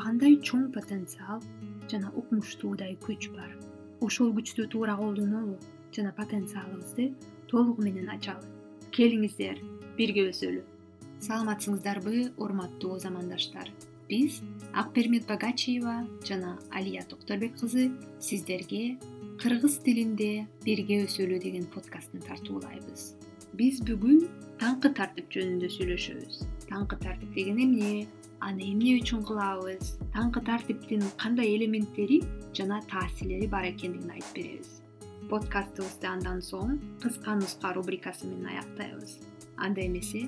кандай чоң потенциал жана укмуштуудай күч бар. Ошол күчтү туура колдонолу жана потенциалыбызды толугу менен ачалы. Келиңиздер бирге өсөлү. Саламатсыңыздарбы урматтуу замандаштар. Биз акпермет багачиева жана алия токторбек кызы сиздерге кыргыз тилинде бирге өсөлү деген подкасттын тартуулайбыз. Биз бүгүн таңкы тартип жөнүндө сүйлөшөбүз. Таңкы тартип деген эмне аны эмне үчүн кылабыз? Таңкы тартиптин кандай элементтери жана таасирлери бар экендигин айтып беребиз. Подкастыбызды андан соң кыска нуска рубрикасы менен аяктайбыз. Анда эмесе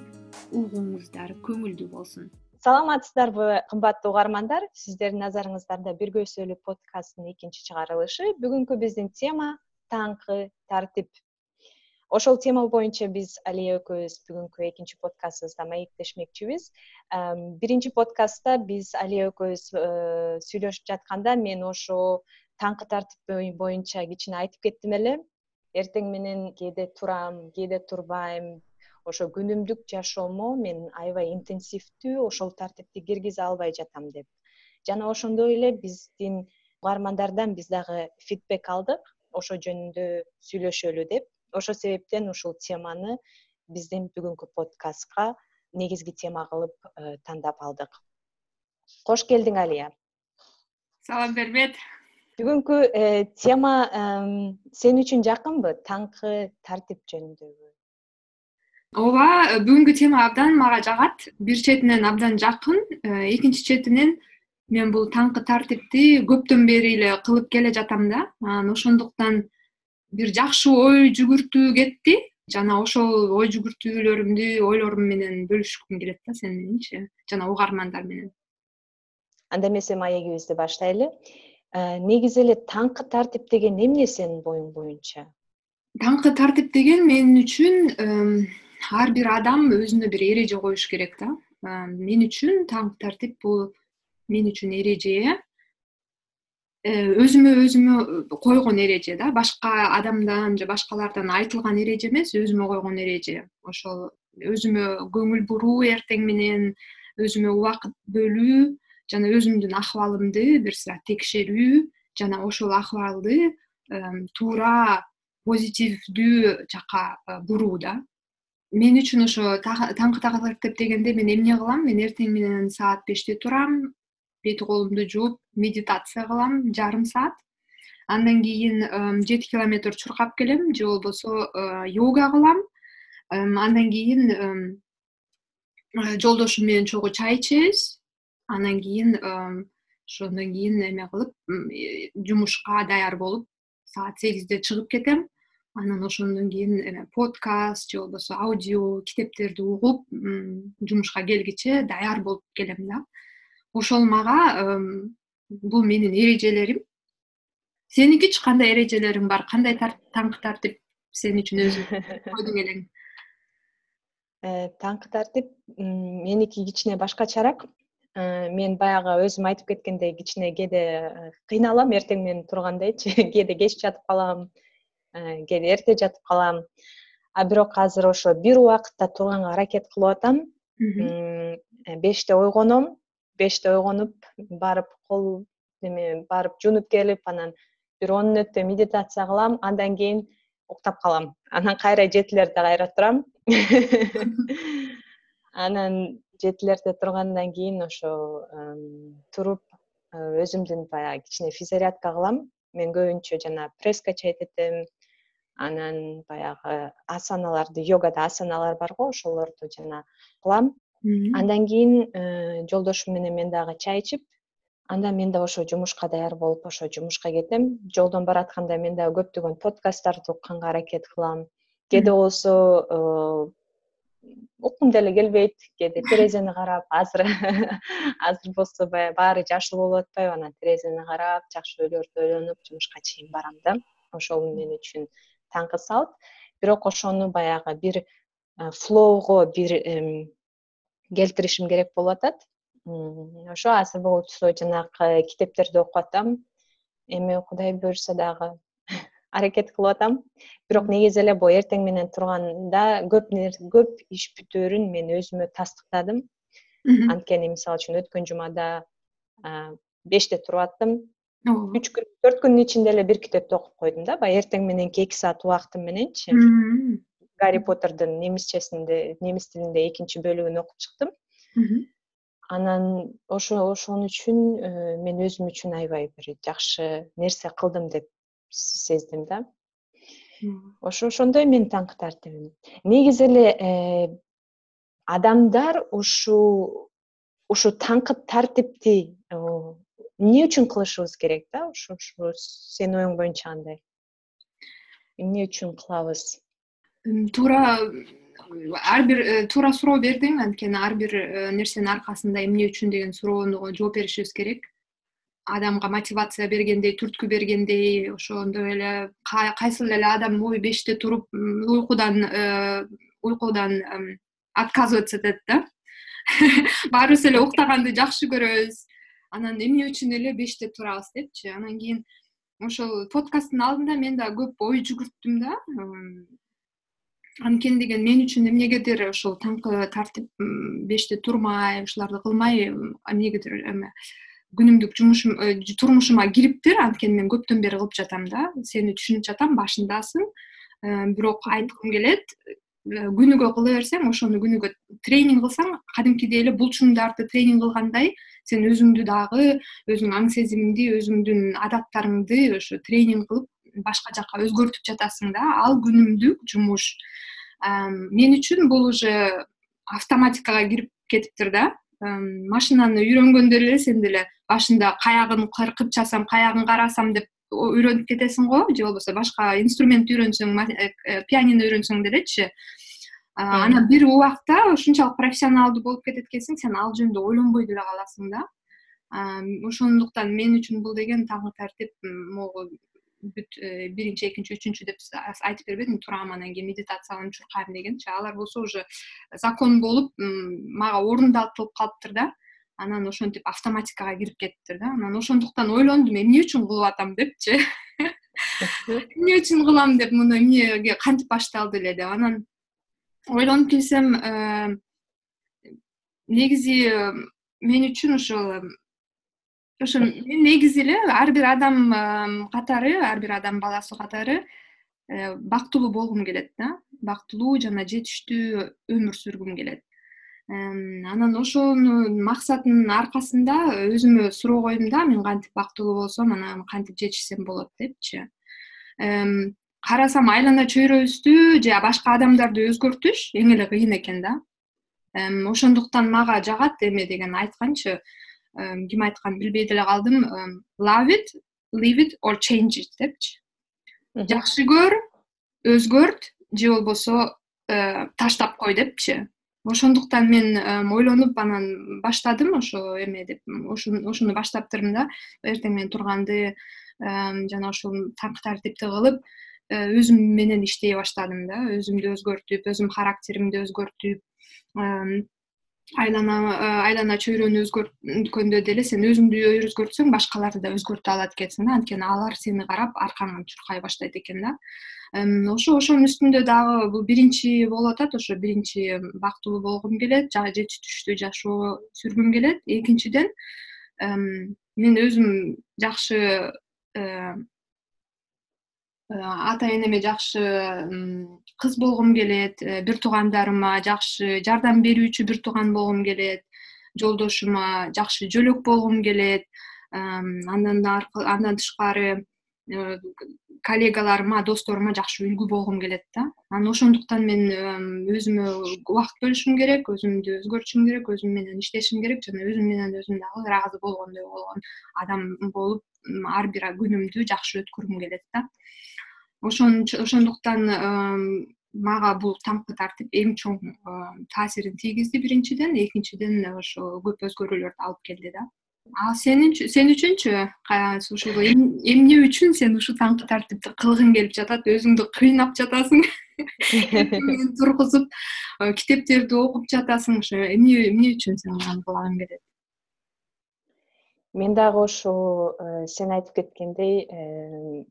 угууңуздар көңүлдүү болсун. Саламатсыздарбы кымбаттуу угармандар. Сиздердин назарыңыздарда бирге өсөлү подкасттын экинчи чыгарылышы. Бүгүнкү биздин тема таңкы тартип ошол тема боюнча биз алия экөөбүз бүгүнкү экинчи подкастыбызда маектешмекчибиз. Биринчи подкастта биз алия экөөбүз э, сүйлөшүп жатканда мен ошо таңкы тартип боюнча кичине айтып кеттим эле. Эртең менен кээде турам кээде турбайм. Ошо күнүмдүк жашоомо мен аябай интенсивдүү ошол тартипти киргизе албай жатам деп. Жана ошондой эле биздин угармандардан биз дагы фидбек алдык. Ошол жөнүндө сүйлөшөлү деп ошол себептен ушул теманы биздин бүгүнкү подкастка негизги тема кылып э, тандап алдык. Кош келдиң алия. Салам бермет бүгүнкү э, тема сен үчүн жакынбы? Таңкы тартип жөнүндөгү. Ооба бүгүнкү тема абдан мага жагат. Бир четинен абдан жакын. Э, экинчи четинен мен бул таңкы тартипти көптөн бери эле кылып келе жатам да. Анан ошондуктан бир жакшы ой жүгүртүү кетти. Жана ошол ой жүгүртүүлөрүмдү ойлорум менен бөлүшкүм келет да сени мененчи жана угармандар менен. Анда эмесе маегибизди баштайлы. Э, негизи эле таңкы тартип деген эмне сенин оюң боюнча? Таңкы тартип деген мен үчүн ар бир адам өзүнө бир эреже коюш керек да. Мен үчүн таңкы тартип бул мен үчүн эреже өзүмө өзүмө койгон эреже да. Башка адамдан же башкалардан айтылган эреже эмес өзүмө койгон эреже. Ошол өзүмө көңүл буруу эртең менен өзүмө убакыт бөлүү жана өзүмдүн акыбалымды бир сыйра текшерүү жана ошол акыбалды туура позитивдүү жака э, буруу да. Мен үчүн ошо таңкы тартип дегенде мен эмне кылам? Мен эртең менен саат беште турам бет колумду жууп медитация кылам жарым саат. Андан кийин жети километр чуркап келем же болбосо э, йога кылам. Андан кийин э, жолдошум менен чогуу чай ичебиз. Андан кийин ошондон кийин эме кылып жумушка даяр болуп саат сегизде чыгып кетем. Анан ошондон кийин подкаст же болбосо аудио китептерди угуп жумушка келгиче даяр болуп келем да ошол мага бул менин эрежелерим. Сениnkичи кандай эрежелериң бар кандай таңкы тартип сен үчүн өзүң койдуң элең? Э, таңкы тартип меники кичине башкачараак э, мен баягы өзүм айтып кеткендей кичине кээде э, кыйналам эртең менен тургандайчы кээде кеч жатып калам кээде эрте жатып калам. А бирок азыр ошо бир убакытта турганга аракет кылып атам. Беште ойгоном беште ойгонуп барып кол эме барып жуунуп келип анан бир он мүнөттөй медитация кылам андан кийин уктап калам. Анан кайра жетилерде кайра турам. Анан жетилерде тургандан кийин ошо туруп э, өзүмдүн баягы кичине физзарядка кылам. Мен көбүнчө жана пресс качать этем. Анан баягы асаналарды йогада асаналар бар го ошолорду жана кылам андан кийин э, жолдошум менен мен дагы чай ичип андан мен да ошо жумушка даяр болуп ошо жумушка кетем. Жолдон баратканда мен дагы көптөгөн подкасттарды укканга аракет кылам. Кээде болсо э, уккум деле келбейт кээде терезени карап азыр азыр болсо баягы баары жашыл болуп атпайбы анан терезени карап жакшы ойлорду ойлонуп жумушка чейин барам да. Ошол мен үчүн таңкы салт. Бирок ошону баягы бир э, флоого бир келтиришим керек болуп атат. Ошо азыр болсо жанагы китептерди окуп атам. Эми кудай буюрса дагы аракет кылып атам. Бирок негизи эле бул эртең менен турганда көп көп иш бүтөөрүн мен өзүмө тастыктадым. Анткени мисалы үчүн өткөн жумада беште туруп аттым. Үч күн төрт күндүн ичинде эле бир китепти окуп койдум да. Баягы эртең мененки эки саат убактым мененчи гарри поттердин немисчесинде немис тилинде экинчи бөлүгүн окуп чыктым. Анан ошо ошон үчүн э, мен өзүм үчүн аябай бир жакшы нерсе кылдым деп сездим да. Ошо ошондой менин таңкы тартибим негизи эле э, адамдар ушул ушул таңкы тартипти эмне үчүн кылышыбыз керек да? Ушу ушу сенин оюң боюнча кандай эмне үчүн кылабыз туура ар бир э, туура суроо бердиң анткени ар бир э, нерсенин аркасында эмне үчүн деген суроону жооп беришибиз керек. Адамга мотивация бергендей түрткү бергендей ошондой эле кайсыл эле адам ой беште туруп уйкудан э, уйкудан отказываться этет да. Баарыбыз эле уктаганды жакшы көрөбүз. Анан эмне үчүн эле беште турабыз депчи? Анан кийин ошол подкасттын алдында мен да көп ой жүгүрттүм да анткени деген мен үчүн эмнегедир ошол таңкы тартип беште турмай ушуларды кылмай эмнегедир эме күнүмдүк жумушум э, турмушума кириптир. Анткени мен көптөн бери кылып жатам да. Сени түшүнүп жатам башындасың. Э, бирок айткым келет э, күнүгө кыла берсең ошону күнүгө тренинг кылсаң кадимкидей эле булчуңдарды тренинг кылгандай сен өзүңдү дагы өзүңдүн аң сезимиңди өзүңдүн адаттарыңды ошо тренинг кылып башка жака өзгөртүп жатасың да. Ал күнүмдүк жумуш мен үчүн бул уже автоматикага кирип кетиптир да. Машинаны үйрөнгөндөй эле сен деле башында каягын кыркып чыксам каягын карасам деп үйрөнүп кетесиң го. Же болбосо башка инструментти үйрөнсөң э, э, пианино үйрөнсөң делечи анан бир убакта ушунчалык профессионалдуу болуп кетет экенсиң сен ал жөнүндө ойлонбой деле каласың да. Ошондуктан мен үчүн бул деген таңкы тартип могу бүт э, биринчи экинчи үчүнчү деп айтып бербедимби турам анан кийин медитацияланып чуркайм дегенчи алар болсо уже закон болуп мага орундатылып калыптыр да. Анан ошентип автоматикага кирип кетиптир да. Анан ошондуктан ойлондум эмне үчүн кылып атам? депчи эмне үчүн кылам? деп муну эмнеге кантип башталды эле деп. Анан ойлонуп келсем э, негизи мен үчүн ошол ошо мен негизи эле ар бир адам катары ар бир адам баласы катары э, бактылуу болгум келет да. Бактылуу жана жетиштүү өмүр сүргүм келет. Анан ошонун максатынын аркасында өзүмө суроо койдум да мен кантип бактылуу болсом анан кантип жетишсем болот депчи. Карасам айлана чөйрөбүздү же башка адамдарды өзгөртүш эң эле кыйын экен да. Ошондуктан мага жагат эме деген айтканчы ким айтканын билбей деле калдым love it leave it or change it депчи. Жакшы көр өзгөрт же болбосо э, таштап кой депчи. Ошондуктан мен ойлонуп анан баштадым ошо эме деп. Ошону баштаптырмын да. Эртең менен турганды жана ушул таңкы тартипти кылып э, өзүм менен иштей баштадым да. Өзүмдү өзгөртүп өзүмдүн характеримди өзгөртүп айлана э, айлана чөйрөнү өзгөрткөндө деле сен өзүңдү өзгөртсөң башкаларды да өзгөртө алат экенсиң да. Анткени алар сени карап аркаңан чуркай баштайт экен да. Ошо ошонун үстүндө дагы бул биринчи болуп атат ошо биринчи бактылуу болгум келет жетиштүү жашоо сүргүм келет. Экинчиден мен өзүм жакшы Э, ата энеме жакшы кыз болгум келет э, бир туугандарыма жакшы жардам берүүчү бир тууган болгум келет жолдошума жакшы жөлөк болгум келет. Андан андан тышкары э, коллегаларыма досторума жакшы үлгү болгум келет да. Анан ошондуктан мен өзүмө убакыт бөлүшүм керек өзүмдү өзгөртүшүм керек өзүм менен иштешим керек жана өзүм менен өзүм дагы ыраазы болгондой болгон адам болуп ар бир күнүмдү жакшы өткөргүм келет да ошондуктан мага бул таңкы тартип эң чоң таасирин тийгизди биринчиден экинчиден ошо көп өзгөрүүлөрдү алып келди да. А сен үчүнчү? Ушул эмне үчүн сен ушул таңкы тартипти кылгың келип жатат өзүңдү кыйнап жатасың? Тургузуп китептерди окуп жатасың ошо эмне эмне үчүн сен аны кылгың келет мен дагы ошол э, сен айтып кеткендей э,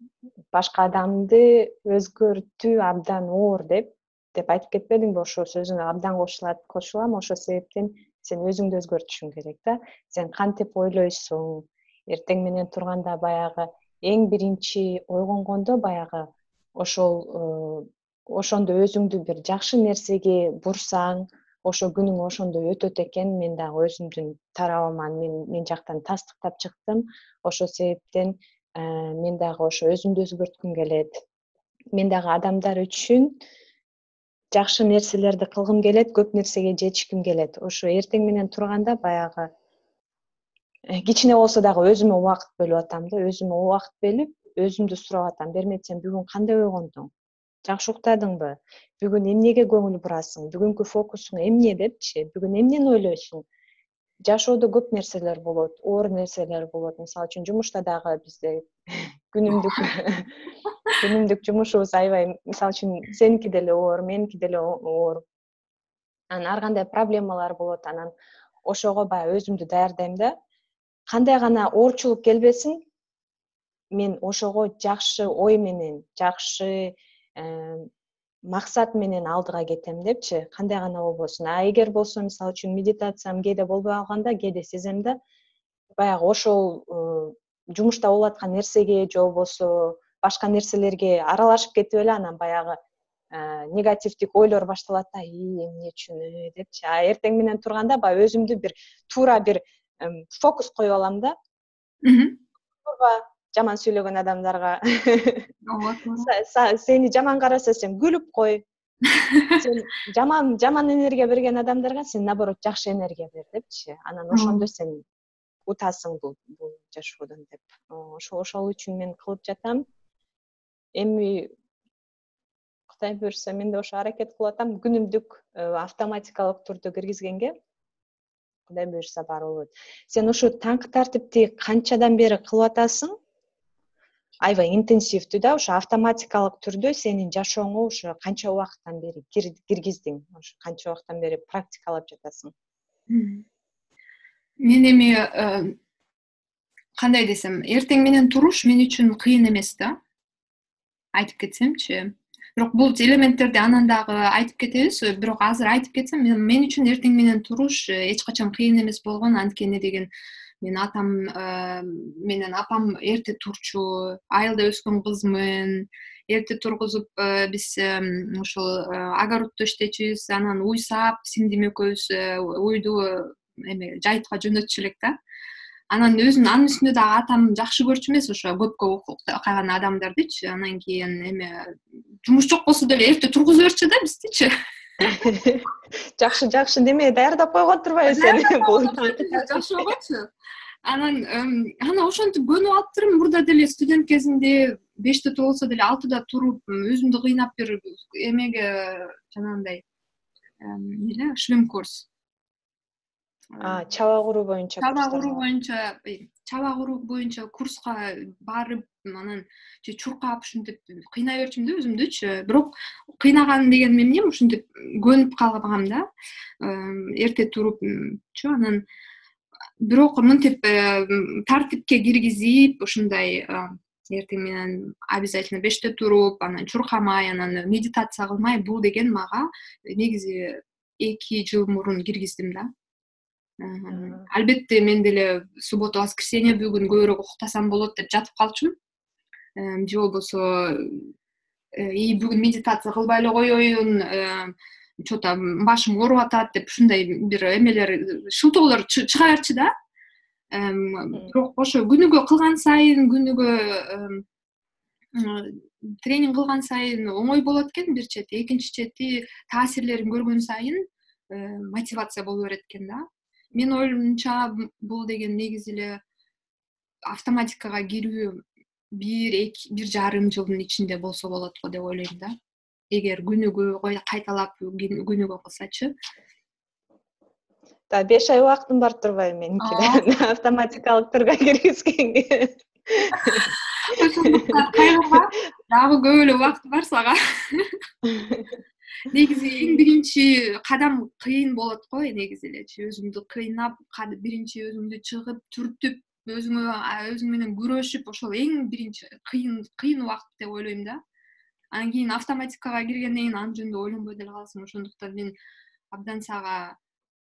башка адамды өзгөртүү абдан оор деп деп айтып кетпедиңби? Ошол сөзүңө абдан кошулат кошулам ошол себептен сен өзүңдү өзгөртүшүң керек да. Сен кантип ойлойсуң? Эртең менен турганда баягы эң биринчи ойгонгондо баягы ошол э, ошондо өзүңдү бир жакшы нерсеге бурсаң ошо күнүң ошондой өтөт экен. Мен дагы өзүмдүн тарабыман мен мен жактан тастыктап чыктым. Ошол себептен э, мен дагы ошо өзүмдү өзгөрткүм келет. Мен дагы адамдар үчүн жакшы нерселерди кылгым келет көп нерсеге жетишким келет. Ошо эртең менен турганда баягы э, кичине болсо дагы өзүмө убакыт бөлүп атам да өзүмө убакыт бөлүп өзүмдү сурап атам. Бермет сен бүгүн кандай ойгондуң жакшы уктадыңбы бүгүн эмнеге көңүл бурасың? Бүгүнкү фокусуң эмне депчи? Бүгүн эмнени ойлойсуң жашоодо көп нерселер болот оор нерселер болот. Мисалы үчүн жумушта дагы бизде күнүмдүк күнүмдүк жумушубуз аябай мисалы үчүн сеники деле оор меники деле оор. Анан ар кандай проблемалар болот анан ошого баягы өзүмдү даярдайм да. Кандай гана оорчулук келбесин мен ошого жакшы ой менен жакшы максат менен алдыга кетем депчи. Кандай гана болбосун. А эгер болсо мисалы үчүн медитациям кээде болбой калганда кээде сезем да баягы ошол э, жумушта болуп аткан нерсеге же болбосо башка нерселерге аралашып кетип эле анан баягы э, негативдик ойлор башталат да ии эмне үчүн э? депчи. А эртең менен турганда баягы өзүмдү бир туура бир фокус коюп алам да. Ооба жаман сүйлөгөн адамдарга. Ооба. Сени жаман караса сен күлүп кой. Сен жаман жаман энергия берген адамдарга сен наоборот жакшы энергия бер депчи. Анан ошондо сен утасың бул бул жашоодон деп. Ошо ошол үчүн мен кылып жатам. Эми кудай буюрса мен да ошо аракет кылып атам күнүмдүк э, автоматикалык түрдө киргизгенге кудай буюрса баары болот. Сен ушу таңкы тартипти канчадан бери кылып атасың аябай интенсивдүү да ошо автоматикалык түрдө сенин жашооңо ушу канча убакыттан бери киргиздиң? Ошо канча убакыттан бери практикалап жатасың? Мен эми э, кандай десем эртең менен туруш мен үчүн кыйын эмес да. Айтып кетсемчи. Бирок бул элементтерди анан дагы айтып кетебиз. Бирок азыр айтып кетсем мен үчүн эртең менен туруш э, эч качан кыйын эмес болгон. Анткени деген менин атам э, менен апам эрте турчу айылда өскөн кызмын. Эрте тургузуп э, биз ушул огороддо иштечүбүз анан уй саап сиңдим экөөбүз уйду эме жайытка жөнөтчү элек да. Анан өзүн анын үстүнө дагы атам жакшы көрчү эмес ошо көпкө калган адамдардычы. Анан кийин эме жумуш жок болсо деле эрте тургуза берчү да биздичи жакшы жакшы неме даярдап койгон турбайбы сени жакшы болгончу анан анан ошентип көнүп алыптырмын. Мурда деле студент кезимде беште болсо деле алтыда туруп өзүмдү кыйнап бир эмеге жанагындай эмне шлемкурс чаба куруу боюнча чаба куруу боюнча чаба куруу боюнча курска барып анан чуркап ушинтип кыйнай берчүмүн да өзүмдүчү. Бирок кыйнаган деген эмнем ушинтип көнүп калгам да. Эрте турупчу анан бирок мынтип тартипке киргизип ушундай эртең менен обязательно беште туруп анан чуркамай анан медитация кылмай бул деген мага негизи эки жыл мурун киргиздим да албетте мен деле суббота воскресенье бүгүн көбүрөөк уктасам болот деп жатып калчумун. Же болбосо э, и бүгүн медитация кылбай эле коеюн че то башым ооруп атат деп ушундай бир эмелер шылтоолор чыга берчү да. Бирок ошо күнүгө кылган сайын күнүгө тренинг кылган сайын оңой болот экен. Бир чети экинчи чети таасирлерин көргөн сайын э, мотивация боло берет экен да менин оюмча бул деген негизи эле автоматикага кирүү бир эки бир жарым жылдын ичинде болсо болот го деп ойлойм да. Эгер күнүгө кайталап күнүгө кылсачы да беш ай убактым бар турбайбы меникиде автоматикалык түргө киргизгенге. Ошондуктан кайгырма дагы көп эле убакыт бар сага негизи эң биринчи кадам кыйын болот го негизи элечи өзүңдү кыйнап биринчи өзүңдү чыгып түртүп өзүңө өзүң менен күрөшүп ошол эң биринчи кыйын кыйын убакыт деп ойлойм да. Анан кийин автоматикага киргенден кийин ал жөнүндө ойлонбой деле каласың. Ошондуктан мен абдан сага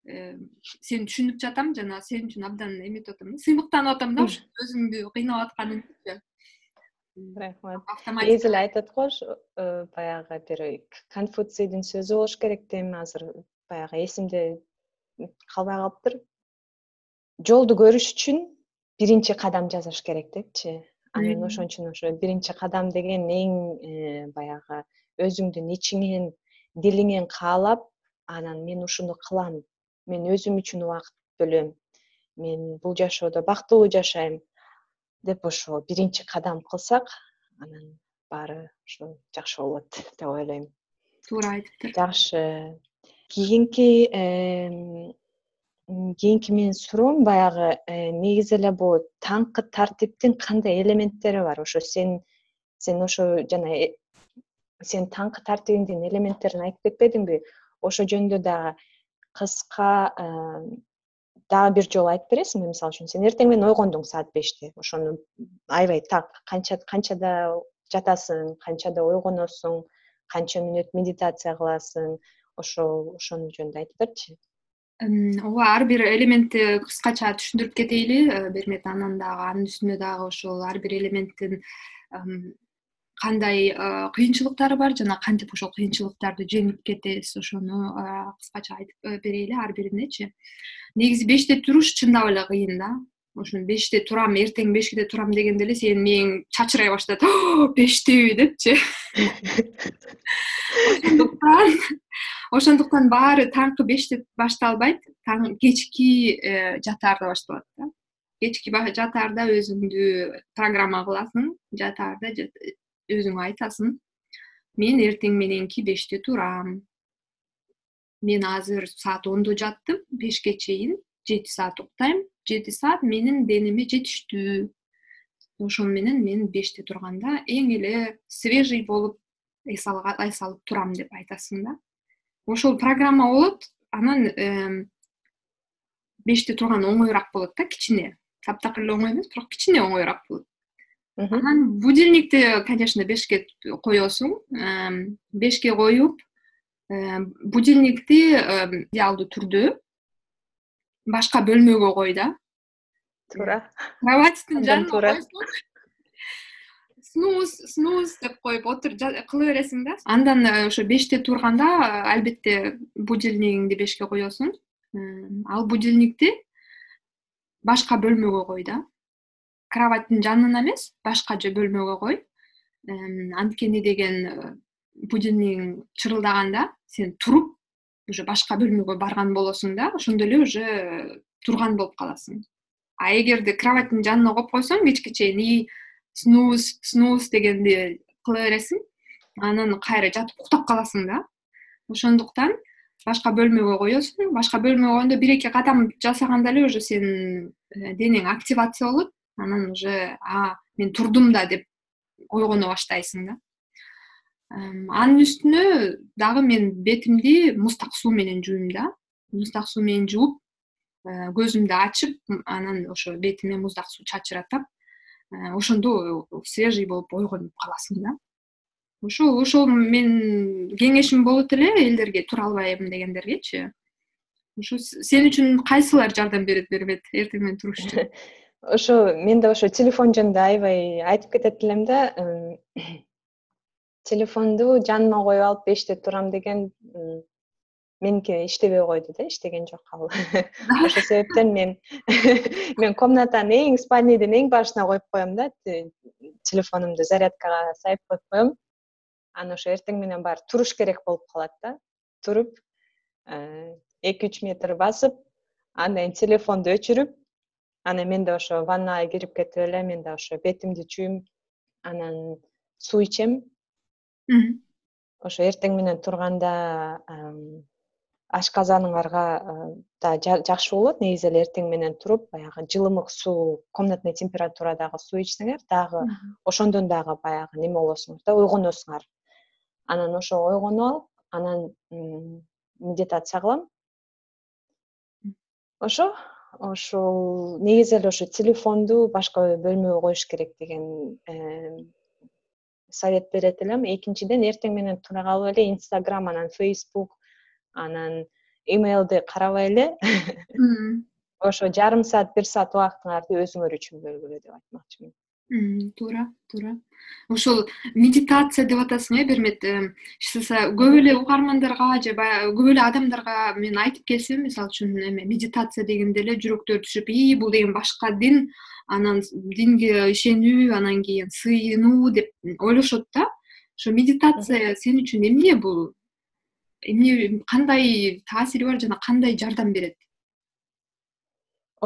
сени түшүнүп жатам жана сен үчүн абдан эметип атам да сыймыктанып атам да ушинтип өзүмдү кыйнап атканымчы рахмат. Негизи айтат го баягы бир конфуцийдин сөзү болуш керек дейм азыр. Баягы эсимде калбай калыптыр жолду көрүш үчүн биринчи кадам жасаш керек депчи. Анан ошон үчүн ошо биринчи кадам деген эң э, баягы өзүңдүн ичиңен дилиңен каалап анан мен ушуну кылам. Мен өзүм үчүн убакыт бөлөм. Мен бул жашоодо бактылуу жашайм деп ошо биринчи кадам кылсак анан баары ошо жакшы болот деп ойлойм. Туура айтыптыр жакшы. Кийинки кийинки менин суроом баягы э, негизи эле бул таңкы тартиптин кандай элементтери бар? Ошо сен сен ошо жана э, сен таңкы тартибиңдин элементтерин айтып кетпедиңби? Ошо жөнүндө дагы кыска дагы бир жолу айтып бересиңби? Мисалы үчүн сен эртең менен ойгондуң саат беште. Ошону аябай так канча канчада жатасың канчада ойгоносуң канча мүнөт медитация кыласың ошо ошонун жөнүндө айтып берчи. Ооба ар бир элементти кыскача түшүндүрүп кетейли. Э, бермек анан дагы анын үстүнө дагы ошол ар бир элементтин кандай э, кыйынчылыктары бар жана кантип ошол кыйынчылыктарды жеңип кетесиз ошону э, кыскача айтып берейли ар бириндечи негизи беште туруш чындап эле кыйын да. Ошону беште турам эртең беште турам дегенде эле сенин мээң чачырай баштайт бештеби депчи. Ошондуктан ошондуктан баары таңкы беште башталбайт. Кечки э, жатаарда башталат да. Кечки жатаарда өзүңдү программа кыласың жатаарда өзүңө айтасың? Мен эртең мененки беште турам. Мен азыр саат ондо жаттым бешке чейин жети саат уктайм. Жети саат менин денеме жетиштүү. Ошону менен мен беште турганда эң эле свежий болуп эс алып турам деп айтасың да. Ошол программа болот анан беште турган оңоюраак болот да кичине. Таптакыр эле оңой эмес бирок кичине оңоюраак болот анан будильникти конечно бешке коесуң бешке коюп будильникти идеалдуу түрдө башка бөлмөгө кой да. Туура. Кроватьтин жанына койсоң снуз снуз деп коюп отур кыла бересиң да. Андан э, ошо беште турганда э, албетте будильнигиңди бешке коесуң. Ал будильникти башка бөлмөгө кой да кроваттьтин жанына эмес башка бөлмөгө кой анткени деген э, будильнигиң чырылдаганда сен туруп уже башка бөлмөгө барган болосуң да ошондо эле уже турган болуп каласың. А эгерде кроваттьтин жанына коюп койсоң кечке чейин и снуз снуз дегенди кыла бересиң анан кайра жатып уктап каласың да. Ошондуктан башка бөлмөгө коесуң башка бөлмөгө койгондо бир эки кадам жасаганда эле уже сенин э, денең активация болот анан уже а мен турдум да деп ойгоно баштайсың да. Анын үстүнө дагы мен бетимди муздак суу менен жууйм да. Муздак суу менен жууп э, көзүмдү ачып анан ошо бетиме муздак суу чачыратып Э, ошондо свежий болуп ойгонуп каласың да. Ошол ошол менин кеңешим болот эле элдерге тура албайм дегендергечи. Ошо сен үчүн кайсылар жардам берет бербейт эртең менен туруш үчүн ошо мен да ошо телефон жөнүндө аябай айтып кетет элем да телефонду жаныма коюп алып беште турам деген меники иштебей койду да иштеген жок ал. Ошол себептен мен мен комнатанын эң спальныйдын эң башына коюп коем да телефонумду зарядкага сайып коюп коем. Анан ошо эртең менен баары туруш керек болуп калат да. Туруп э, эки үч метр басып андан кийин телефонду өчүрүп анан мен да ошо ваннага кирип кетип эле мен да ошо бетимди жууйм анан суу ичем. Ошо эртең менен турганда ашказаныңарга э, да жакшы болот. Негизи эле эртең менен туруп баягы жылымык суу комнатный температурадагы суу ичсеңер дагы ошондон дагы баягы неме болосуңар да ойгоносуңар анан ошо ойгонуп алып анан медитация кылам. Ошо ошол негизи эле ошо телефонду башка бөлмөгө коюш керек деген совет берет элем. Экинчиден эртең менен тура калып эле инстаграм анан фейсбук анан эмейлди карабай эле ошо жарым саат бир саат убактыңарды өзүңөр үчүн бөлгүлө деп айтмакчымын туура туура. Ошол медитация деп атасың э бермет иши көп эле угармандарга же баягы көп эле адамдарга мен айтып келсем мисалы үчүн эме медитация дегенде эле жүрөктөрү түшүп ии бул деген башка дин анан динге ишенүү анан кийин сыйынуу деп ойлошот да. Ошо медитация сен үчүн эмне бул? Эмне кандай таасири бар жана кандай жардам берет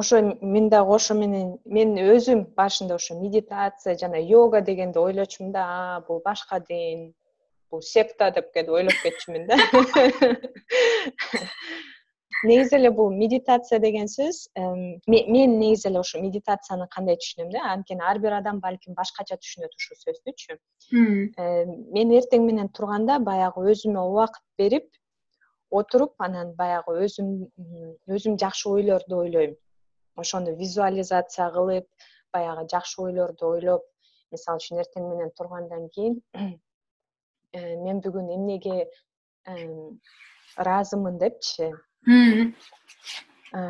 ошо мен дагы ошо менен мен өзүм башында ошо медитация жана йога дегенди ойлочумун да а бул башка дин бул секта деп кээде ойлоп кетчүмүн да. Негизи эле бул медитация деген сөз мен негизи эле ошо медитацияны кандай түшүнөм да анткени ар бир адам балким башкача түшүнөт ушул сөздүчү. Мен эртең менен турганда баягы өзүмө убакыт берип отуруп анан баягы өзүм өзүм жакшы ойлорду ойлойм ошону визуализация кылып баягы жакшы ойлорду ойлоп мисалы үчүн эртең менен тургандан кийин э, мен бүгүн эмнеге ыраазымын депчи? Э,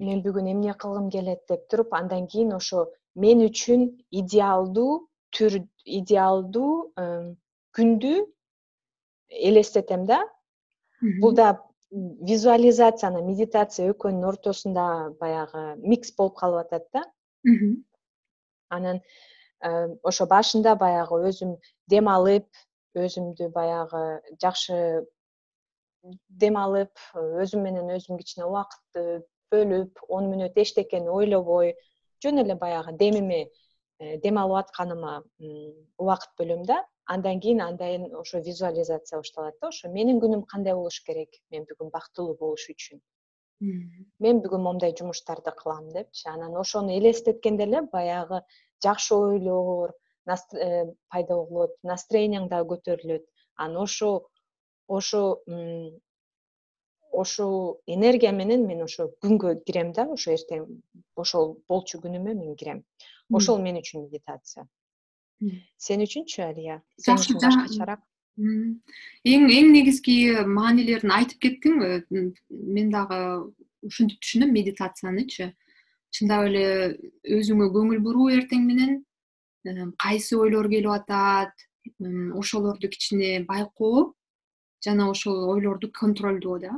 мен бүгүн эмне кылгым келет деп туруп андан кийин ошо мен үчүн идеалдуу түр идеалдуу күндү элестетем да. Бул да визуализацияны медитация экөөнүн ортосунда баягы микс болуп калып атат да. Анан э, ошо башында баягы өзүм дем алып өзүмдү баягы жакшы дем алып өзүм менен өзүм кичине убакытты бөлүп он мүнөт эчтекени ойлобой жөн эле баягы демиме э, дем алып атканыма убакыт бөлөм да андан кийин андан ошо визуализация башталат да ошо менин күнүм кандай болуш керек? Мен бүгүн бактылуу болуш үчүн. Мен бүгүн моундай жумуштарды кылам депчи анан ошону элестеткенде эле баягы жакшы ойлор э, пайда болот настроенияң дагы көтөрүлөт. Анан ошо ошо ошол энергия менен мен ошо күнгө кирем да ошо эртең ошол болчу күнүмө мен кирем. Ошол мен үчүн медитация сен үчүнчү алия? Сен үчүн башкачараак эң эң негизги маанилерин айтып кеттиң мен дагы ушинтип түшүнөм медитациянычы чындап эле өзүңө көңүл буруу эртең менен кайсы ойлор келип атат ошолорду кичине байкоо жана ошол ойлорду контролдоо да.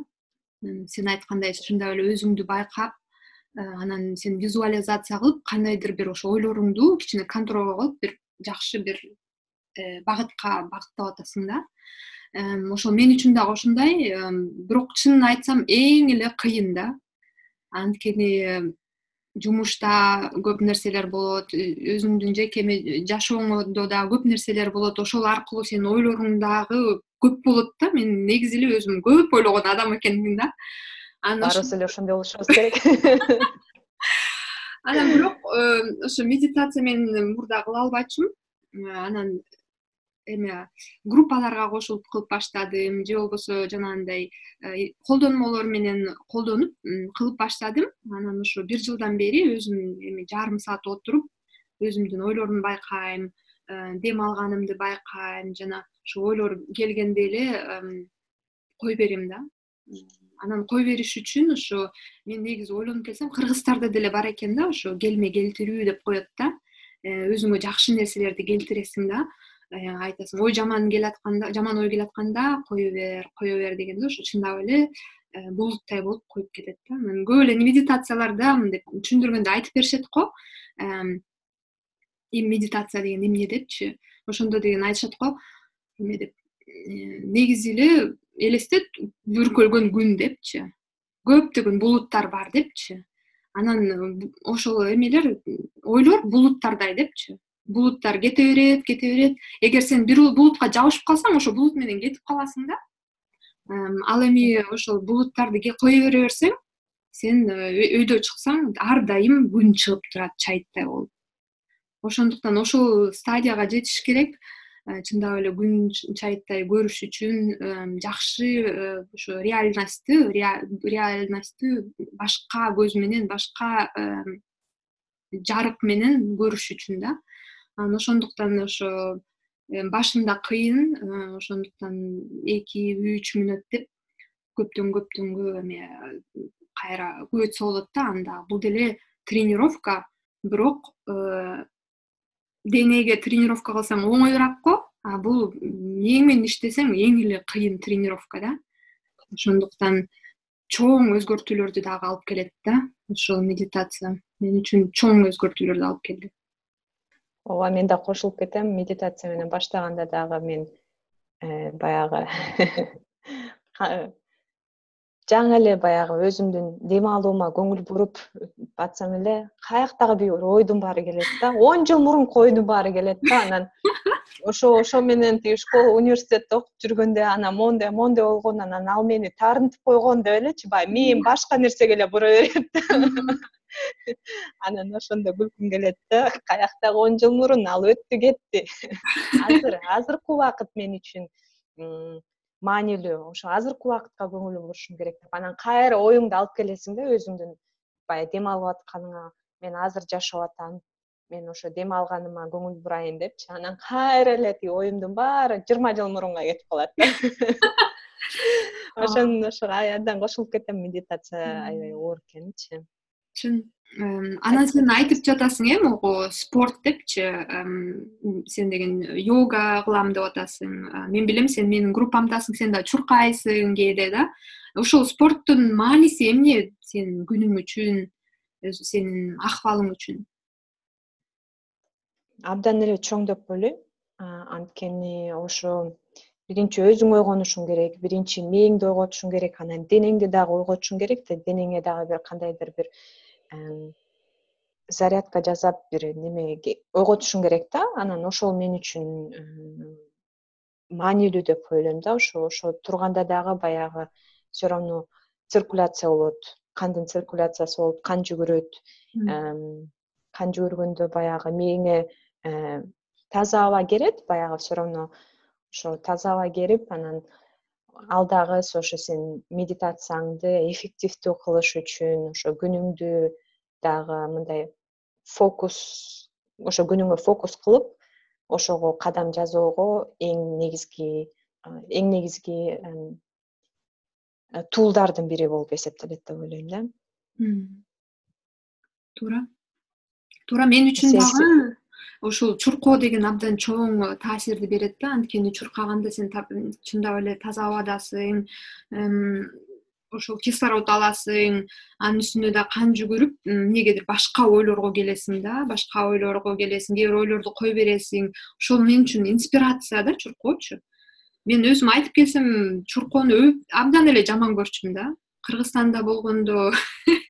Сен айткандай чындап эле өзүңдү байкап анан сен визуализация кылып кандайдыр бир ошо ойлоруңду кичине контролго алып бир жакшы бир э, багытка багыттап атасың да. Ошол мен үчүн дагы ошондой бирок чынын айтсам эң эле кыйын да. Анткени жумушта көп нерселер болот э, өзүңдүн жеке жашооңдо дагы көп нерселер болот. Ошол аркылуу сенин ойлоруң дагы көп болот да. Мен негизи эле өзүм көп ойлогон адам экенмин да. Анан баарыбыз эле ошондой болушубуз керек анан бирок э, ошо медитация мен мурда кыла албачумун э, анан эме группаларга кошулуп кылып баштадым. Же болбосо жанагындай э, колдонмолор менен колдонуп кылып баштадым. Анан ошо бир жылдан бери өзүм эми жарым саат отуруп өзүмдүн ойлорумду байкайм дем алганымды байкайм. Жана ошо ойлор келгенде эле кое берем да анан кое бериш үчүн ошо мен негизи ойлонуп келсем кыргыздарда деле бар экен да ошо келме келтирүү деп коет да. Э, өзүңө жакшы нерселерди келтиресиң да. Э, айтасың ой жаман келатканда жаман ой келатканда кое бер кое бер дегенде ошо чындап эле э, булуттай болуп коюп кетет да. Анан көп эле медитацияларда мындай түшүндүргөндө айтып беришет го. Эми медитация деген эмне депчи? Ошондо деген айтышат го. Эме деп негизи эле элестет бүркөлгөн күн депчи. Көптөгөн булуттар бар депчи. Анан ошол эмелер ойлор булуттардай депчи. Булуттар кете берет кете берет. Эгер сен бир булутка жабышып калсаң ошол булут менен кетип каласың да. Ал эми ошол булуттарды кое бере берсең сен э, өйдө чыксаң ар дайым күн чыгып турат чайыттай болуп. Ошондуктан ошол стадияга жетиш керек. Э, чындап эле күн чайыттай көрүш үчүн жакшы э, ошо реальностту реальностту башка көз менен башка жарык менен көрүш үчүн да. Анан ошондуктан ошо башында кыйын э, ошондуктан эки үч мүнөт деп көптөн көптөнгө эме кайра күбөйтсө болот да. Анда бул деле тренировка бирок денеге тренировка кылсаң оңоюраак го а бул мээң менен иштесең эң эле кыйын тренировка да. Ошондуктан чоң өзгөртүүлөрдү дагы алып келет да ушул медитация. Мен үчүн чоң өзгөртүүлөрдү алып келди ооба мен да кошулуп кетем. Медитация менен баштаганда дагы мен э, баягы жаңы эле баягы өзүмдүн дем алуума көңүл буруп батсам эле каяктагы бир ойдун баары келет да он жыл мурунку ойдун баары келет да анан. Ошо ошо менен тиги школа университетте окуп жүргөндө анан моундай моундай болгон анан ал мени таарынтып койгон деп элечи баягы мээм башка нерсеге эле бура берет да. Анан ошондо күлкүм келет да каяктагы он жыл мурун ал өттү кетти. Азыр азыркы убакыт мен үчүн маанилүү ошо азыркы убакытка көңүл бурушум керек деп. Анан кайра оюңду алып келесиң да өзүңдүн баягы дем алып атканыңа мен азыр жашап атам мен ошо дем алганыма көңүл бурайын депчи. Анан кайра эле тиги оюмдун баары жыйырма жыл мурунга кетип калат да. Ошон ошого абдан кошулуп кетем медитация аябай оор экенчи чын анан сен айтып жатасың э могу спорт депчи сен деген йога кылам деп атасың. Мен билем сен менин группамдасың сен дагы чуркайсың кээде да. Ошол спорттун мааниси эмне сенин күнүң үчүн сенин акыбалың үчүн? Абдан эле чоң деп ойлойм анткени ошо биринчи өзүң ойгонушуң керек биринчи мээңди ойготушуң керек анан денеңди дагы ойготушуң керек да денеңе дагы бир кандайдыр бир зарядка жасап бир неме ойготушуң керек да? Анан ошол мен үчүн маанилүү деп ойлойм да ошо ошо турганда дагы баягы все равно циркуляция болот кандын циркуляциясы болот кан жүгүрөт кан жүгүргөндө баягы мээңе таза аба керет баягы все равно ошо таза аба керип анан ал дагы ошо сен медитацияңды эффективдүү кылыш үчүн ошо күнүңдү дагы мындай фокус ошо күнүңө фокус кылып ошого кадам жасоого эң негизги эң негизги туулдардын бири болуп эсептелет деп ойлойм да. Туура. Туура мен үчүн дагы ушул чуркоо деген абдан чоң таасирди берет да. Анткени чуркаганда сен чындап эле таза абадасың ошол кислород аласың анын үстүнө дагы кан жүгүрүп эмнегедир башка ойлорго келесиң да башка ойлорго келесиң кээ бир ойлорду кое бересиң. Ошол мен үчүн инспирация да чуркоочу. Мен өзүм айтып келсем чуркоону абдан эле жаман көрчүмүн да. Кыргызстанда болгондо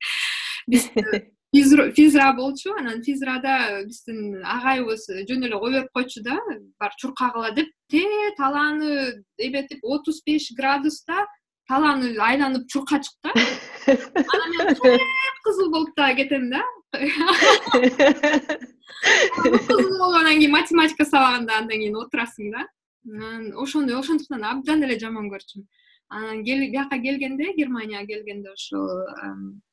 биз физра болчу анан физрада биздин агайыбыз жөн эле кое берип койчу да барып чуркагыла деп те талааны эметип отуз беш градуста талааны айланып чуркачык да анан мен кыпкызыл болуп дагы кетем да. Кыпкызыл болуп анан кийин математика сабаганда андан кийин отурасың да. Анан ошону ошондуктан абдан эле жаман көрчүмүн бияка келгенде германияга келгенде ошо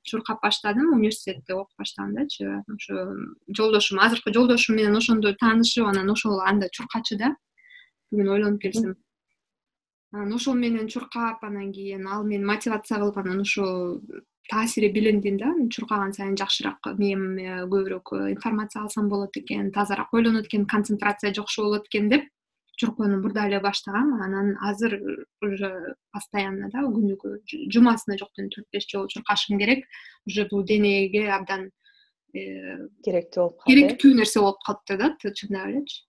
чуркап баштадым университетте окуп баштагандачы ошо жолдошум азыркы жолдошум менен ошондо таанышып анан ошол анда чуркачу да. Бүгүн ойлонуп келсем. Анан ошол менен чуркап анан кийин ал мени мотивация кылып анан ошо таасири билиндим да. Чуркаган сайын жакшыраак мээме көбүрөөк информация алсам болот экен тазараак ойлонот экен концентрация жакшы болот экен деп чуркоону мурда эле баштагам. Анан азыр уже постоянно да күнүгө жумасына жокто төрт беш жолу чуркашым керек. Уже бул денеге абдан э, керектүү болуп калды. керектүү нерсе болуп калыптыр да чындап элечи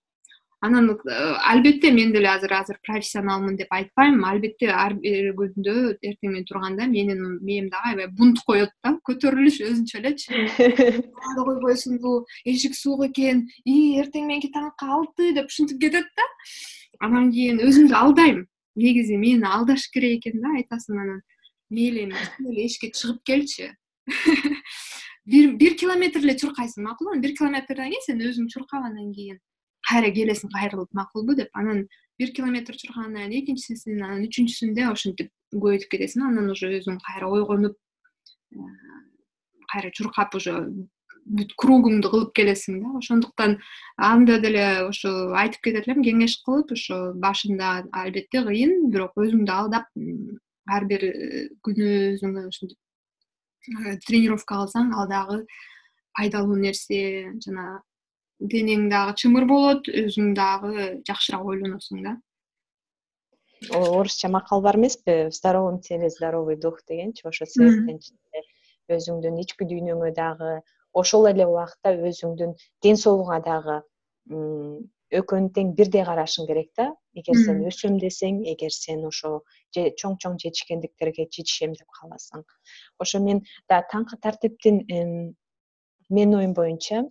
анан э, албетте мен деле азыр азыр профессионалмын деп айтпайм албетте ар бир күндө эртең менен турганда менин мээм дагы аябай бунт коет да. Көтөрүлүш өзүнчө элечи ары койбойсуңбу эшик суук экен. Ии эртең мененки таңкы алты деп ушинтип кетет да. Анан кийин өзүмдү алдайм. Негизи мени алдаш керек экен да айтасың анан. Мейли эми эле эшикке чыгып келчи. Бир километр эле чуркайсың макулбу анан бир километрден кийин сен өзүң чуркап анан кийин кайра келесиң кайрылып макулбу деп анан бир километр чуркагандан кийин экинчисин анан үчүнчүсүндө ошентип көбөйтүп кетесиң анан уже өзүң кайра ойгонуп э, кайра чуркап уже бүт кругуңду кылып келесиң да. Ошондуктан анда деле ошо айтып кетет элем кеңеш кылып ошо башында албетте кыйын бирок өзүңдү алдап ар бир э, күнү өзүңө ушинтип э, тренировка кылсаң ал дагы пайдалуу нерсе жана денең дагы чымыр болот өзүң дагы жакшыраак ойлоносуң да. Орусча макал бар эмеспи? В здоровом теле здоровый дух дегенчи ошо себептен өзүңдүн ички дүйнөңө дагы ошол эле убакта өзүңдүн ден соолугуңа дагы экөөнү тең бирдей карашың керек да. Эгер сен өсөм десең эгер сен ошо чоң чоң жетишкендиктерге жетишем деп кааласаң ошо мен дагы таңкы тартиптин менин оюм боюнча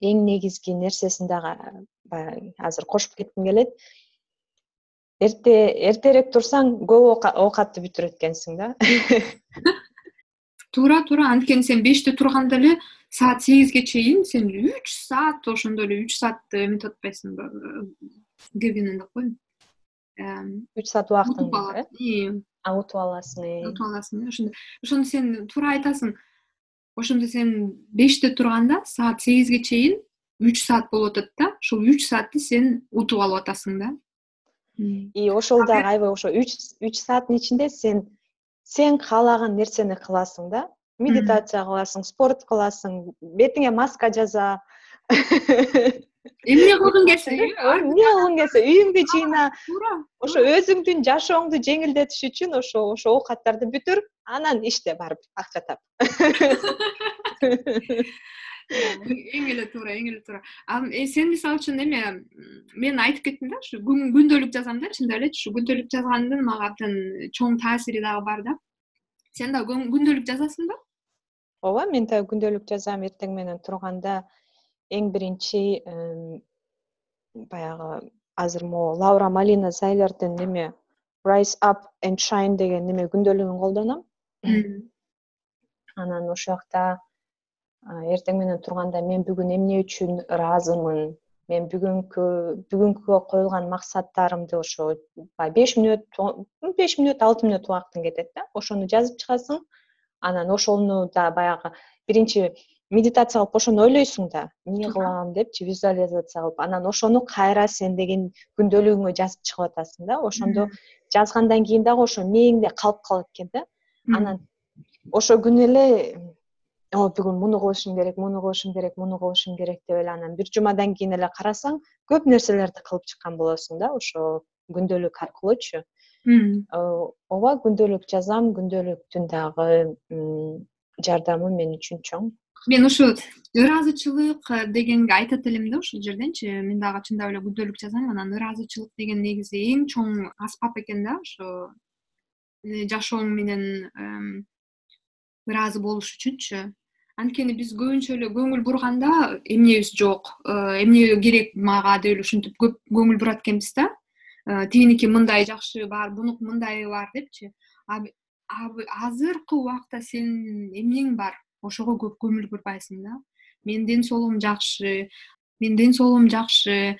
эң негизги нерсесин дагы баягы азыр кошуп кетким келет. Эрте эртерээк турсаң көп оокатты бүтүрөт экенсиң да. Туура туура анткени сен беште турганда эле саат сегизге чейин сен үч саат ошондо эле үч саатты эметип атпайсыңбы деп коеюн үч саат убактың э? Утуп аласың э? Утуп аласың э ошондо ошондо сен туура айтасың ошондо сен беште турганда саат сегизге чейин үч саат болуп атат да ошол үч саатты сен утуп алып атасың да. И ошол дагы аябай ошо үч үч сааттын ичинде сен сен каалаган нерсени кыласың да. Медитация кыласың спорт кыласың бетиңе маска жаза эмне кылгың келсе эмне кылгың келсе? Үйүңдү жыйна туура ошо өзүңдүн жашооңду жеңилдетиш үчүн ошо ошо оокаттарды бүтүр анан иште барып акча тап. Эң эле туура эң эле туура а сен мисалы үчүн эме мен айтып кеттим да ушу күндөлүк жазам да чындап элечи ушу күндөлүк жазгандын мага абдан чоң таасири дагы бар да. Сен дагы күндөлүк жазасыңбы ооба мен дагы күндөлүк жазам эртең менен турганда эң биринчи баягы азыр могу лаура малина зайлердин неме rise up and shine деген неме күндөлүгүн колдоном анан ошол жакта эртең менен турганда мен бүгүн эмне үчүн ыраазымын? Мен бүгүнкү бүгүнкүгө коюлган максаттарымды ошо баягы беш мүнөт беш мүнөт алты мүнөт убактың кетет да. Ошону жазып чыгасың. Анан ошону да баягы биринчи медитация кылып ошону ойлойсуң да эмне кылам депчи визуализация кылып анан ошону кайра сен деген күндөлүгүңө жазып чыгып атасың да. Ошондо жазгандан кийин дагы ошо мээңде калып калат экен да. Анан ошол күнү эле бүгүн муну кылышым керек муну кылышым керек муну кылышым керек деп эле анан бир жумадан кийин эле карасаң көп нерселерди кылып чыккан болосуң да ошо күндөлүк аркылуучу ооба күндөлүк жазам күндөлүктүн дагы жардамы мен үчүн чоң. Мен ушу ыраазычылык дегенге айтат элем да ушул жерденчи. Мен дагы чындап эле күндөлүк жазам. Анан ыраазычылык деген негизи эң чоң аспап экен да ошо жашооң менен ыраазы болуш үчүнчү. Анткени биз көбүнчө эле көңүл бурганда эмнебиз жок э, эмне керек мага деп эле ушинтип көп көңүл бурат экенбиз да. Э, тигиники мындай жакшы бар бунуку мындайы бар депчи азыркы убакта сенин эмнең бар? Ошого көп көңүл бурбайсың да. Менин ден соолугум жакшы менин ден соолугум жакшы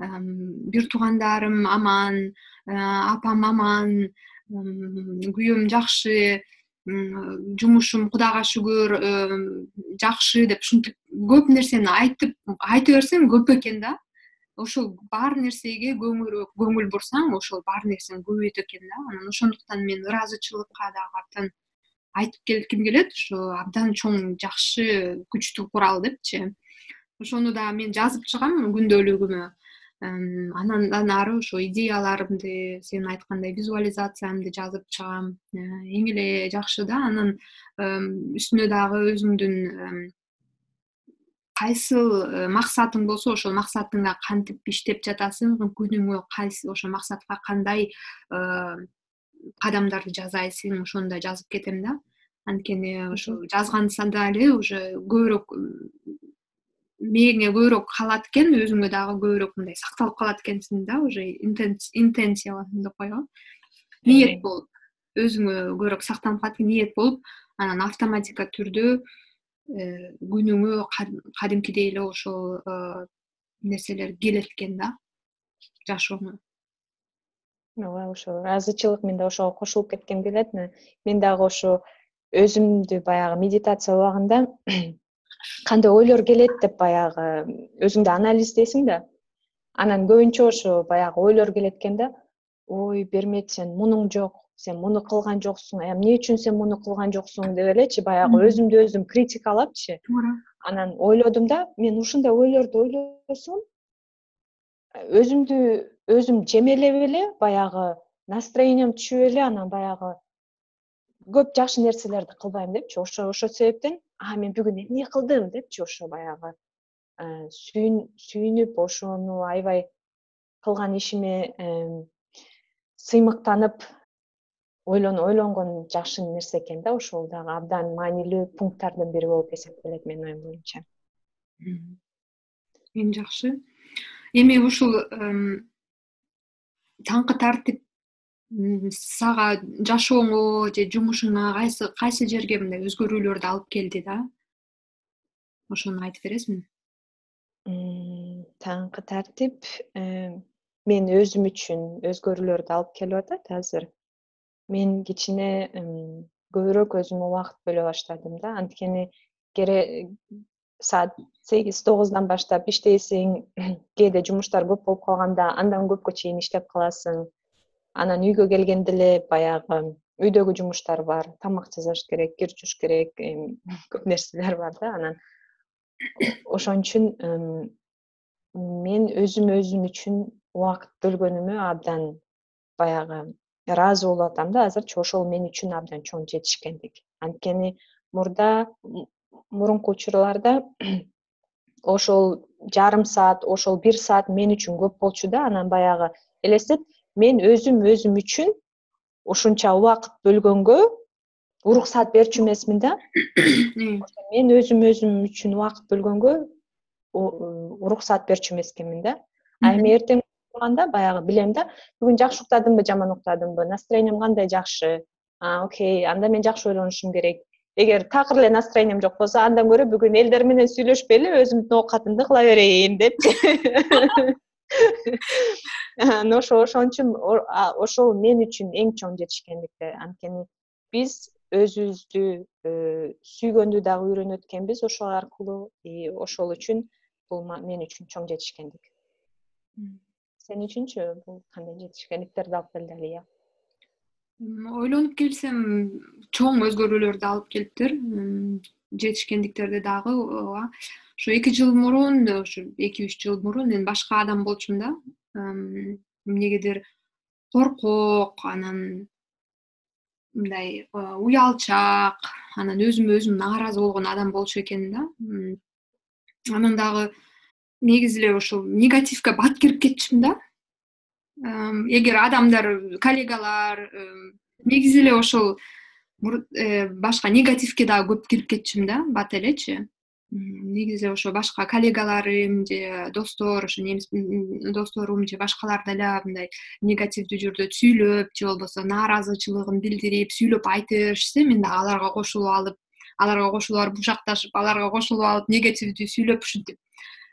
бир туугандарым аман апам аман күйөөм жакшы жумушум кудайга шүгүр жакшы деп ушинтип көп нерсени айтып айта берсең көп экен да ошол бар нерсеге көңүл бурсаң ошол бар нерсең көбөйөт экен да. Анан ошондуктан мен ыраазычылыкка дагы абдан айтып кетким келет? Ушу абдан чоң жакшы күчтүү курал депчи. Ошону дагы мен жазып чыгам күндөлүгүмө. Андан ары ошо идеяларымды сен айткандай визуализациямды жазып чыгам. Э, эң эле жакшы да анан үстүнө дагы өзүңдүн кайсыл э, максатың болсо ошол максатыңа кантип иштеп жатасың? Күнүңө кайсы ошол максатка кандай кадамдарды жасайсың ошону да жазып кетем да. Анткени ошо жазганда эле уже көбүрөөк мээңе көбүрөөк калат экен өзүңө дагы көбүрөөк мындай сакталып калат экенсиң да уже интенция деп коебу ниет болуп өзүңө көбүрөөк сактанып калат экен ниет болуп анан автоматика түрдө э, күнүңө кадимкидей эле ошол э, нерселер келет экен да жашооңо ооба ошо ыраазычылык мен да ошого кошулуп кетким келет мен дагы ошо өзүмдү баягы медитация убагында кандай ойлор келет деп баягы өзүңдү анализдейсиң да анан көбүнчө ошо баягы ойлор келет экен да ой бермет сен мунуң жок сен муну кылган жоксуң эмне үчүн сен муну кылган жоксуң деп элечи баягы өзүмдү өзүм критикалапчы. Туура анан ойлодум да мен ушундай ойлорду ойлосом өзүмдү өзүм жемелеп эле баягы настроением түшүп эле анан баягы көп жакшы нерселерди кылбайм депчи. Ошо ошол себептен а мен бүгүн эмне кылдым? депчи ошо баягы сүйүнүп ошону аябай кылган ишиме сыймыктанып ойлонгон жакшы нерсе экен да ошол дагы абдан маанилүү пункттардын бири болуп эсептелет менин оюм боюнча. Эң жакшы. Эми ушул таңкы тартип сага жашооңо же жумушуңа кайсы кайсы жерге мындай өзгөрүүлөрдү алып келди да? Ошону айтып бересиңби? Таңкы тартип мен өзүм үчүн өзгөрүүлөрдү алып келип атат азыр мен кичине көбүрөөк өзүмө убакыт бөлө баштадым да. Анткени саат сегиз тогуздан баштап иштейсиң кээде жумуштар көп болуп калганда андан көпкө чейин иштеп каласың. Анан үйгө келгенде эле баягы үйдөгү жумуштар бар тамак жасаш керек кир жууш керек көп нерселер бар да анан. Ошон үчүн мен өзүм өзүм үчүн убакыт бөлгөнүмө абдан баягы ыраазы болуп атам да. Азырчы ошол мен үчүн абдан чоң жетишкендик. Анткени мурда мурунку учурларда ошол жарым саат ошол бир саат мен үчүн көп болчу да. Анан баягы элестет мен өзүм өзүм үчүн ушунча убакыт бөлгөнгө уруксаат берчү эмесмин да. Мен өзүм өзүм үчүн убакыт бөлгөнгө уруксаат берчү эмес экенмин да. А эми эртең турганда баягы билем да. Бүгүн жакшы уктадымбы жаман уктадымбы? Настроением кандай жакшы? Окей анда мен жакшы ойлонушум керек. Эгер такыр эле настроением жок болсо андан көрө бүгүн элдер менен сүйлөшпөй эле өзүмдүн оокатымды кыла берейин депчи анан ошо ошон үчүн ошол мен үчүн эң чоң жетишкендик да анткени биз өзүбүздү э, сүйгөндү дагы үйрөнөт экенбиз ошол аркылуу и ошол үчүн бул мен үчүн чоң жетишкендик сен үчүнчү бул кандай жетишкендиктерди алып келди алия? Ойлонуп келсем чоң өзгөрүүлөрдү алып келиптир. Жетишкендиктерди дагы ооба ошо эки жыл мурун ушу эки үч жыл мурун мен башка адам болчумун да. Эмнегедир коркок анан мындай уялчаак анан өзүмө өзүм нааразы болгон адам болчу экенмин да. Анан дагы негизи эле ушул негативге бат кирип кетчүмүн да. Эгер адамдар коллегалар негизи эле ошол э, башка негативге дагы көп кирип кетчүмүн да бат элечи. Негизи эле ошо башка коллегаларым же достор ошо немис досторум же башкалар деле мындай негативдүү жүрдү сүйлөп же болбосо нааразычылыгын билдирип сүйлөп айтышса мен дагы аларга кошулуп алып аларга кошулуп барып бушакташып аларга кошулуп алып негативдүү сүйлөп ушинтип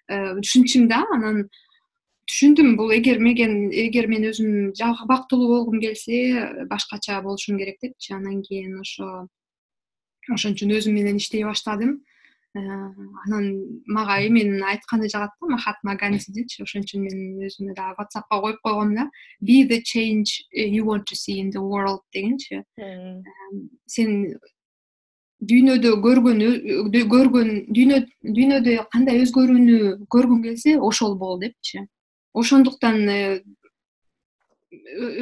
Э, түшүнчүм да анан түшүндүм. Бул эгермеген эгер мен өзүм бактылуу болгум келсе башкача болушум керек депчи. Анан кийин ошо ошон үчүн өзүм менен иштей баштадым. Э, анан мага эменин айтканы жагат да махатма гандидичи ошон үчүн мен өзүмө дагы whatsappка коюп койгом да. Be the change you want to see in the world дегенчи. Сен дүйнөдө көргөн көргөн дүйнө дүйнөдө кандай өзгөрүүнү көргүң келсе ошол бол депчи. Ошондуктан э,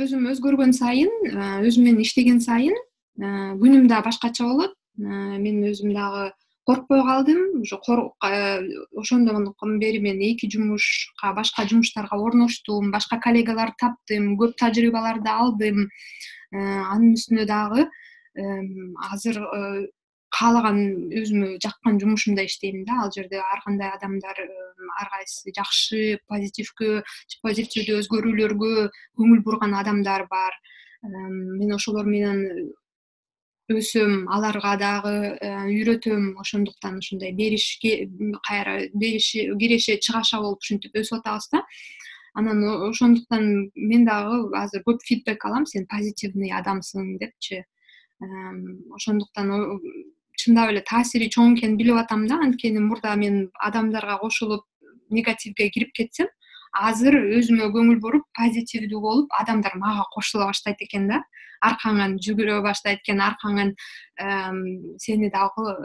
өзүм өзгөргөн сайын э, өзүм менен иштеген сайын э, күнүм дагы башкача болот. Мен өзүм дагы коркпой калдым. Ошо ошондон бери мен эки жумушка башка жумуштарга орноштум башка коллегаларды таптым көп тажрыйбаларды алдым. Анын үстүнө дагы азыр каалаган өзүмө жаккан жумушумда иштейм да. Ал жерде ар кандай адамдар ар кайсы жакшы позитивгө позитивдүү өзгөрүүлөргө көңүл бурган адамдар бар. Мен ошолор менен өсөм аларга дагы э, үйрөтөм. Ошондуктан ушундай беришке кайра бериши киреше чыгаша болуп ушинтип өсүп атабыз да. Анан ошондуктан мен дагы азыр көп фидбек алам. Сен позитивный адамсың депчи. Ошондуктан чындап эле таасири чоң экенин билип атам да. Анткени мурда мен адамдарга кошулуп негативге кирип кетсем азыр өзүмө көңүл буруп позитивдүү болуп адамдар мага кошула баштайт экен да. Аркаңан жүгүрө баштайт экен аркаңан сени дагы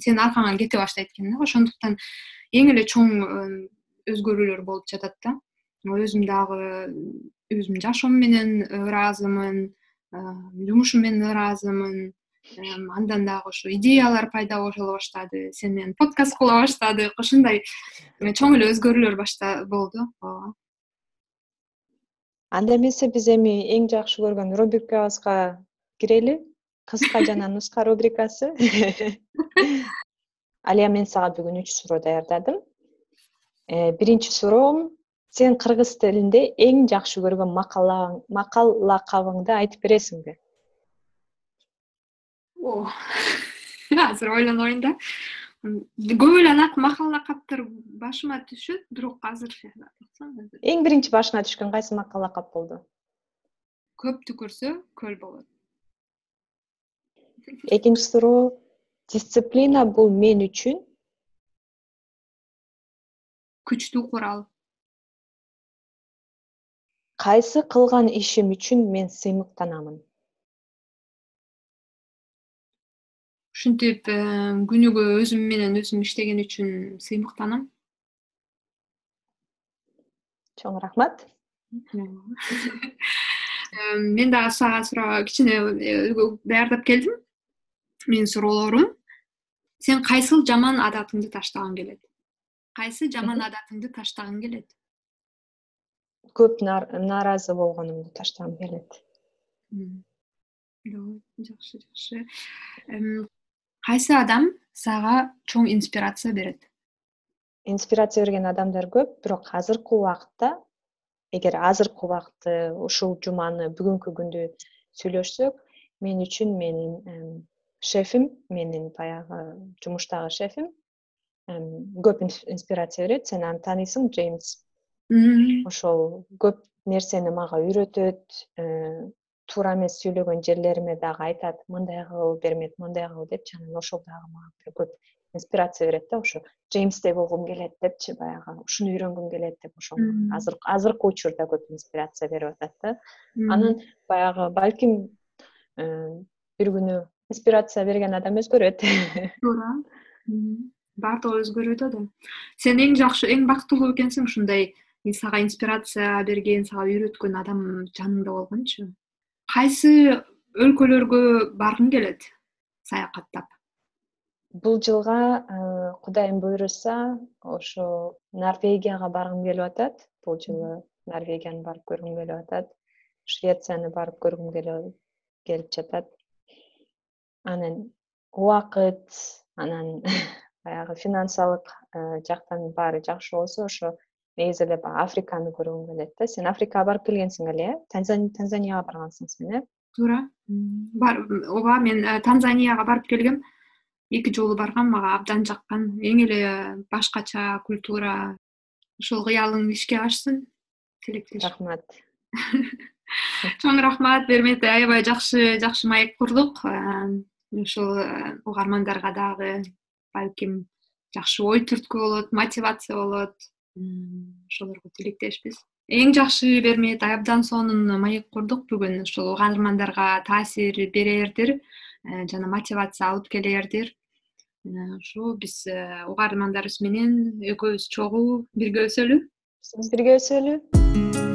сенин аркаңан кете баштайт экен да. Ошондуктан эң эле чоң өзгөрүүлөр болуп жатат да. Өзүм дагы өзүмдүн жашоом менен ыраазымын жумушум менен ыраазымын андан дагы ушу идеялар пайда боло баштады сени менен подкаст кыла баштадык ушундай чоң эле өзгөрүүлөр болду ооба. Анда эмесе биз эми эң жакшы көргөн рубрикабызга кирели. Кыска жана нуска рубрикасы. Алия мен сага бүгүн үч суроо даярдадым. Э, биринчи суроом сен кыргыз тилинде эң жакшы көргөн макал лакабыңды айтып бересиңби азыр ойлоноюн да. Көп эле макал лакаптар башыма түшөт бирок азыр эң биринчи башыңа түшкөн кайсы макал лакап болду? Көп түкүрсө көл болот. Экинчи суроо. Дисциплина бул мен үчүн. Күчтүү курал. Кайсы кылган ишим үчүн мен сыймыктанамын ушинтип күнүгө өзүм менен өзүм иштеген үчүн сыймыктанам. Чоң рахмат. Мен дагы сага суроо кичине э, даярдап келдим. Менин суроолорум. Сен кайсыл жаман адатыңды таштагың келет? Кайсы жаман адатыңды таштагың келет? Көп нааразы болгонумду таштагым келет. Жакшы жакшы кайсы адам сага чоң инспирация берет? Инспирация берген адамдар көп бирок азыркы убакытта эгер азыркы убакытты ушул жуманы бүгүнкү күндү сүйлөшсөк мен үчүн менин шефим менин баягы жумуштагы шефим көп инспирация берет. Сен аны тааныйсың джеймс. Ошол көп нерсени мага үйрөтөт э, туура эмес сүйлөгөн жерлериме дагы айтат мындай кыл бермек мындай кыл депчи анан ошол дагы мага бир көп инспирация берет да ошо джеймсдей болгум келет депчи баягы ушуну үйрөнгүм келет деп ошол азыркы учурда көп инспирация берип атат да. Анан баягы балким э, бир күнү инспирация берген адам өзгөрөт. Туура. Баардыгы өзгөрүүдө да. Сен эң жакшы эң бактылуу экенсиң ушундай сага инспирация берген сага үйрөткөн адам жаныңда болгончу кайсы өлкөлөргө баргың келет саякаттап? Бул жылга э, кудайым буйруса ошо норвегияга баргым келип атат. Бул жылы норвегияны барып көргүм келип атат. Швецияны барып көргүм келип жатат. Анан убакыт анан баягы финансылык э, жактан баары жакшы болсо ошо негизи эле баягы африканы көргүм келет да. Сен африкага барып келгенсиң эле э? Танзанияга баргансың сен э? Туура ооба мен э, танзанияга барып келгем. Эки жолу баргам мага абдан жаккан. Эң эле башкача культура ушул кыялың ишке ашсын. Тилектешим рахмат. Чоң рахмат бери менте аябай жакшы жакшы маек курдук. Ушул э, угармандарга дагы балким жакшы ой түрткү болот мотивация болот ошолорго тилектешпиз эң жакшы бермет абдан сонун маек курдук бүгүн. Ушул угармандарга таасир берердир э, жана мотивация алып келердир. Э, ушу биз э, угармандарыбыз менен экөөбүз чогуу бирге өсөлү. Бирге өсөлү